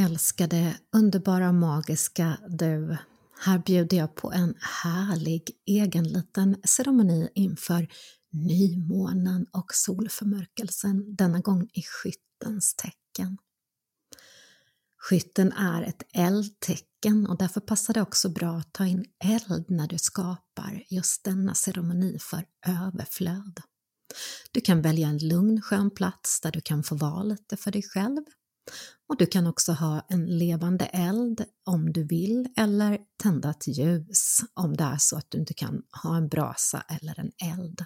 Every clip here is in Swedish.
Älskade, underbara, magiska du. Här bjuder jag på en härlig egen liten ceremoni inför nymånen och solförmörkelsen, denna gång i skyttens tecken. Skytten är ett eldtecken och därför passar det också bra att ta in eld när du skapar just denna ceremoni för överflöd. Du kan välja en lugn skön plats där du kan få vara lite för dig själv. Och du kan också ha en levande eld om du vill eller tända ett ljus om det är så att du inte kan ha en brasa eller en eld.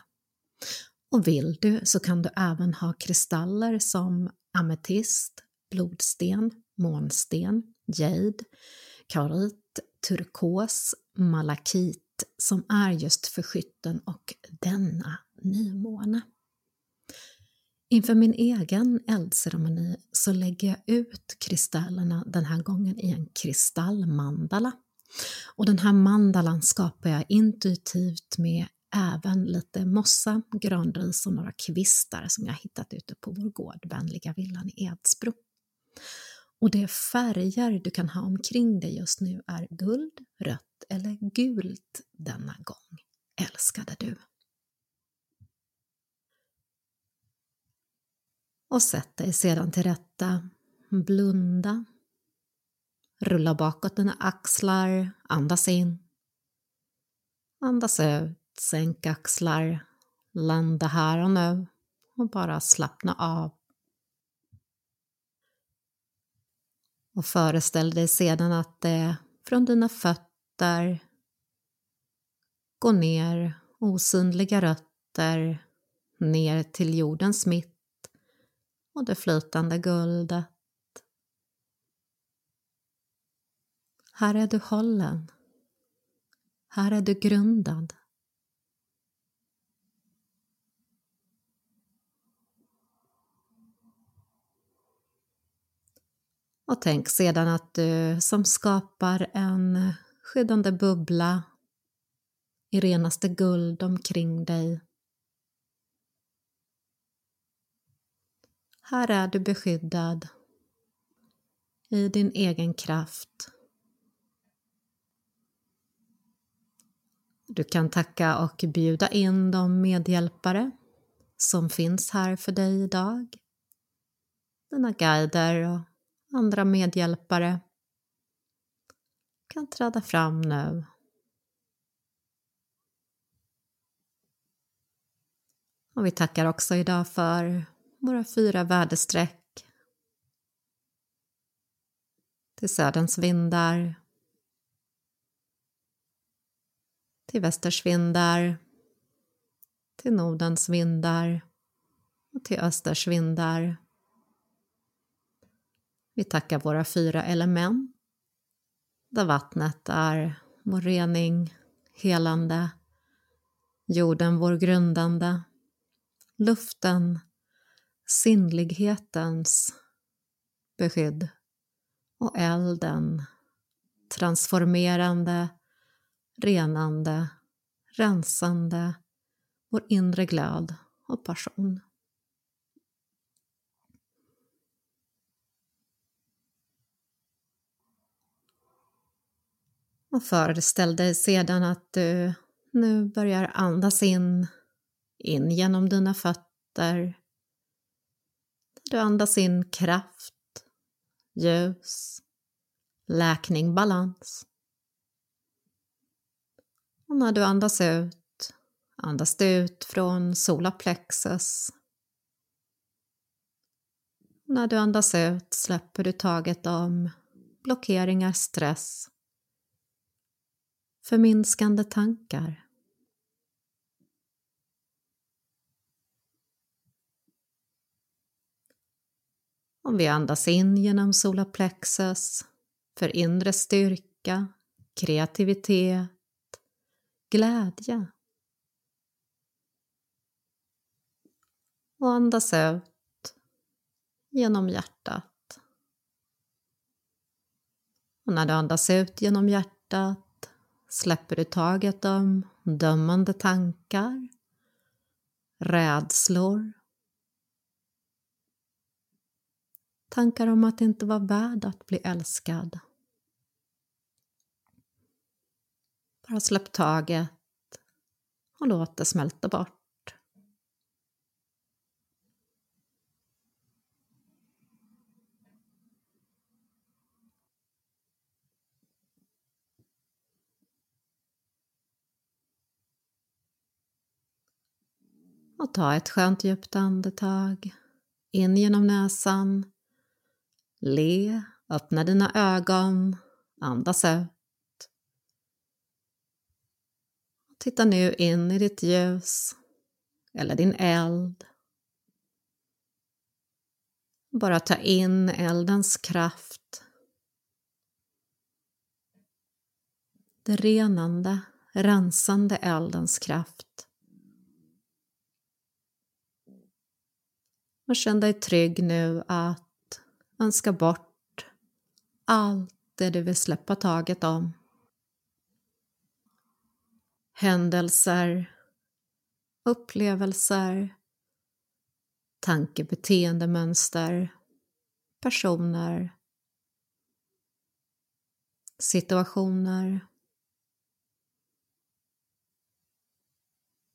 Och vill du så kan du även ha kristaller som ametist, blodsten, månsten, jade, karit, turkos, malakit som är just för skytten och denna nymåne. Inför min egen eldceremoni så lägger jag ut kristallerna den här gången i en kristallmandala. Och den här mandalan skapar jag intuitivt med även lite mossa, granris och några kvistar som jag hittat ute på vår gård, Vänliga villan i Edsbro. Och de färger du kan ha omkring dig just nu är guld, rött eller gult denna gång, älskade du. Och sätt dig sedan till rätta. Blunda. Rulla bakåt dina axlar, andas in. Andas ut, sänk axlar, landa här och nu och bara slappna av. Och föreställ dig sedan att det från dina fötter går ner osynliga rötter ner till jordens mitt och det flytande guldet. Här är du hållen. Här är du grundad. Och tänk sedan att du som skapar en skyddande bubbla i renaste guld omkring dig Här är du beskyddad i din egen kraft. Du kan tacka och bjuda in de medhjälpare som finns här för dig idag. Dina guider och andra medhjälpare kan träda fram nu. Och vi tackar också idag för våra fyra väderstreck. Till söderns vindar. Till västers vindar. Till nordens vindar. Och till östers vindar. Vi tackar våra fyra element. Där vattnet är vår rening, helande. Jorden vår grundande. Luften sinnlighetens beskydd och elden transformerande, renande, rensande vår inre glöd och passion. Och föreställ dig sedan att du nu börjar andas in, in genom dina fötter du andas in kraft, ljus, läkning, balans. Och när du andas ut, andas du ut från solarplexus. När du andas ut släpper du taget om blockeringar, stress, förminskande tankar. Om vi andas in genom solaplexus för inre styrka, kreativitet, glädje. Och andas ut genom hjärtat. Och när du andas ut genom hjärtat släpper du taget om dömande tankar, rädslor, Tankar om att inte vara värd att bli älskad. Bara släpp taget och låt det smälta bort. Och ta ett skönt djupt andetag in genom näsan. Le, öppna dina ögon, andas ut. Titta nu in i ditt ljus eller din eld. Bara ta in eldens kraft. Det renande, rensande eldens kraft. Och känn dig trygg nu att önska bort. Allt det du vill släppa taget om. Händelser, upplevelser, tankebeteendemönster, personer, situationer.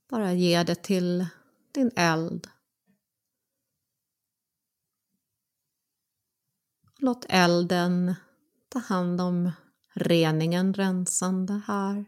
Bara ge det till din eld. Låt elden ta hand om reningen, rensande här.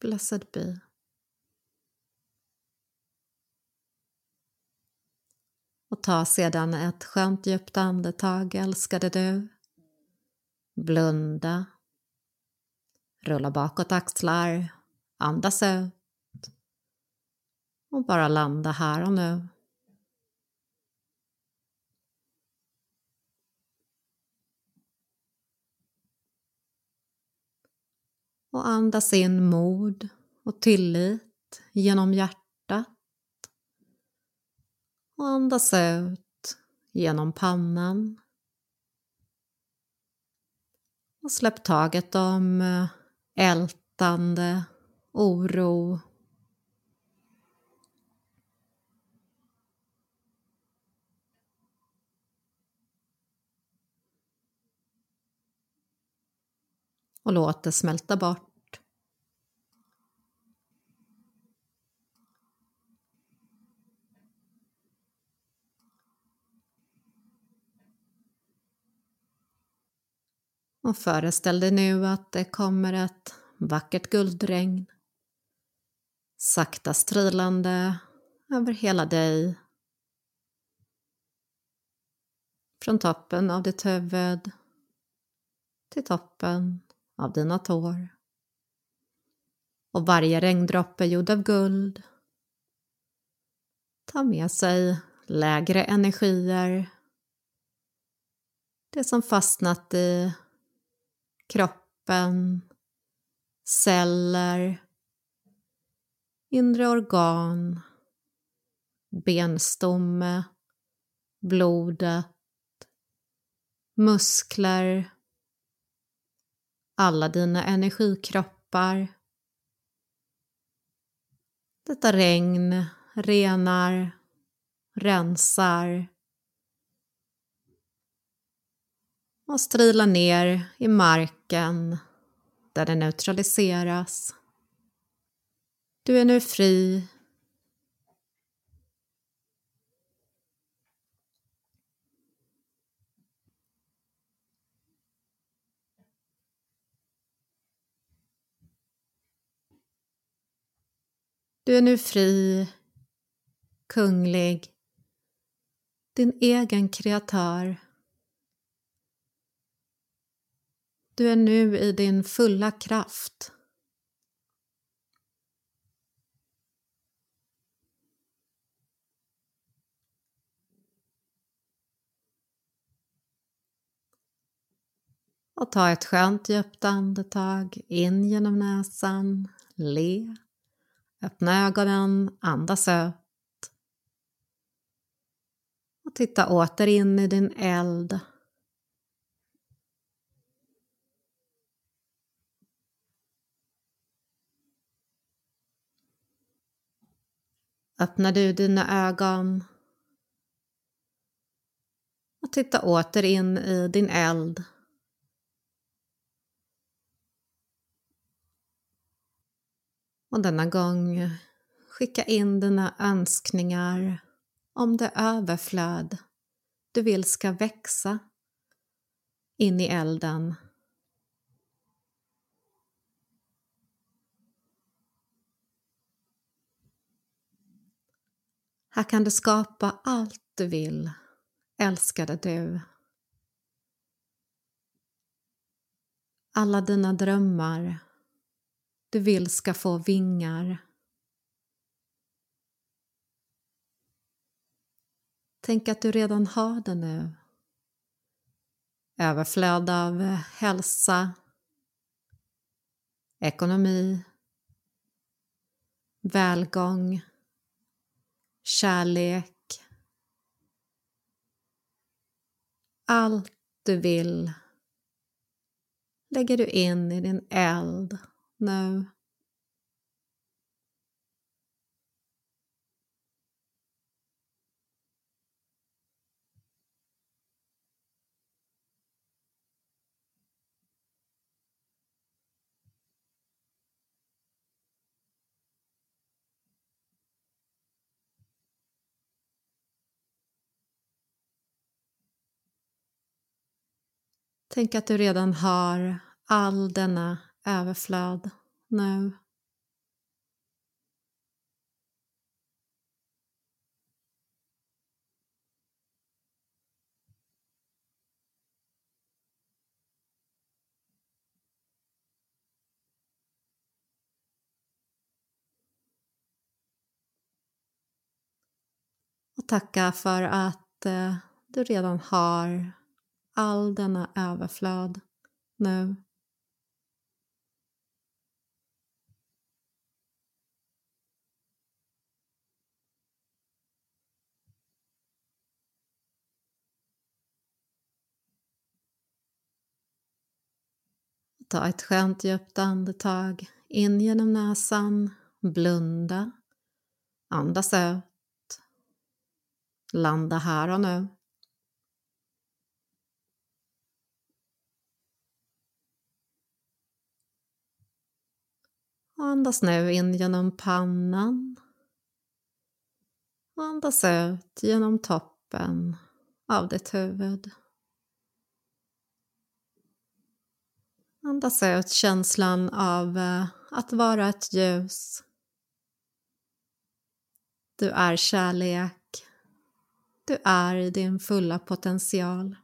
Blessed be. Och ta sedan ett skönt djupt andetag, älskade du. Blunda. Rulla bakåt axlar. Andas ut. Och bara landa här och nu. Och andas in mod och tillit genom hjärtat och andas ut genom pannan. Och släpp taget om eh, ältande, oro och låt det smälta bort. Och föreställ dig nu att det kommer ett vackert guldregn sakta strilande över hela dig. Från toppen av ditt huvud till toppen av dina tår. Och varje regndroppe gjord av guld. Tar med sig lägre energier, det som fastnat i kroppen, celler, inre organ, benstomme, blodet, muskler, alla dina energikroppar. Detta regn renar, rensar och strilar ner i marken där det neutraliseras. Du är nu fri Du är nu fri, kunglig, din egen kreatör, Du är nu i din fulla kraft. Och ta ett skönt djupt andetag in genom näsan, le, öppna ögonen, andas ut. Och titta åter in i din eld. Öppnar du dina ögon och titta åter in i din eld. Och denna gång skicka in dina önskningar om det överflöd du vill ska växa in i elden. Här kan du skapa allt du vill, älskade du. Alla dina drömmar du vill ska få vingar. Tänk att du redan har det nu. Överflöd av hälsa, ekonomi, välgång, kärlek. Allt du vill lägger du in i din eld nu. Tänk att du redan har all denna överflöd nu. Och tacka för att eh, du redan har all denna överflöd nu. Ta ett skönt djupt andetag in genom näsan, blunda, andas ut, landa här och nu. Andas nu in genom pannan och andas ut genom toppen av ditt huvud. Andas ut känslan av eh, att vara ett ljus. Du är kärlek. Du är i din fulla potential.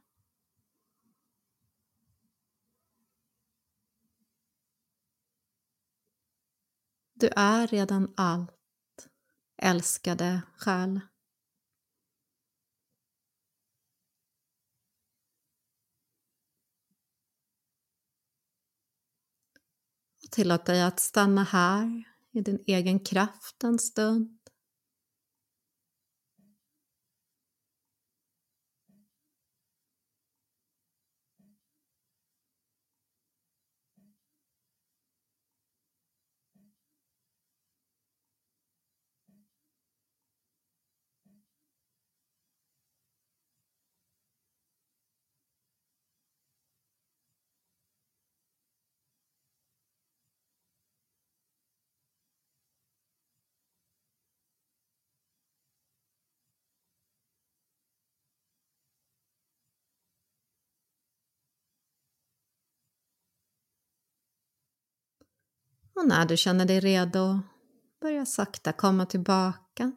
Du är redan allt, älskade själ. Tillåt dig att stanna här i din egen kraft en stund. Och när du känner dig redo, börja sakta komma tillbaka.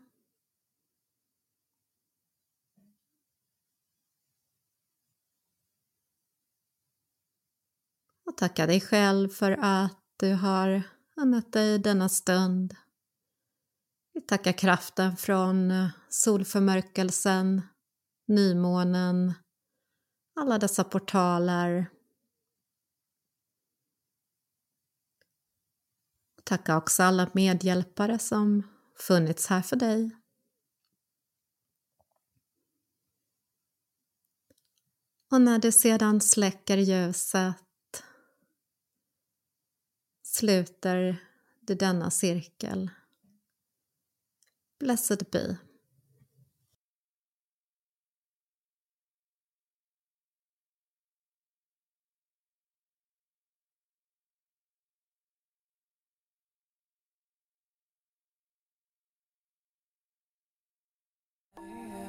Och tacka dig själv för att du har unnat dig denna stund. Vi tackar kraften från solförmörkelsen, nymånen, alla dessa portaler. Tacka också alla medhjälpare som funnits här för dig. Och när du sedan släcker ljuset sluter du denna cirkel. Blessed be. Yeah.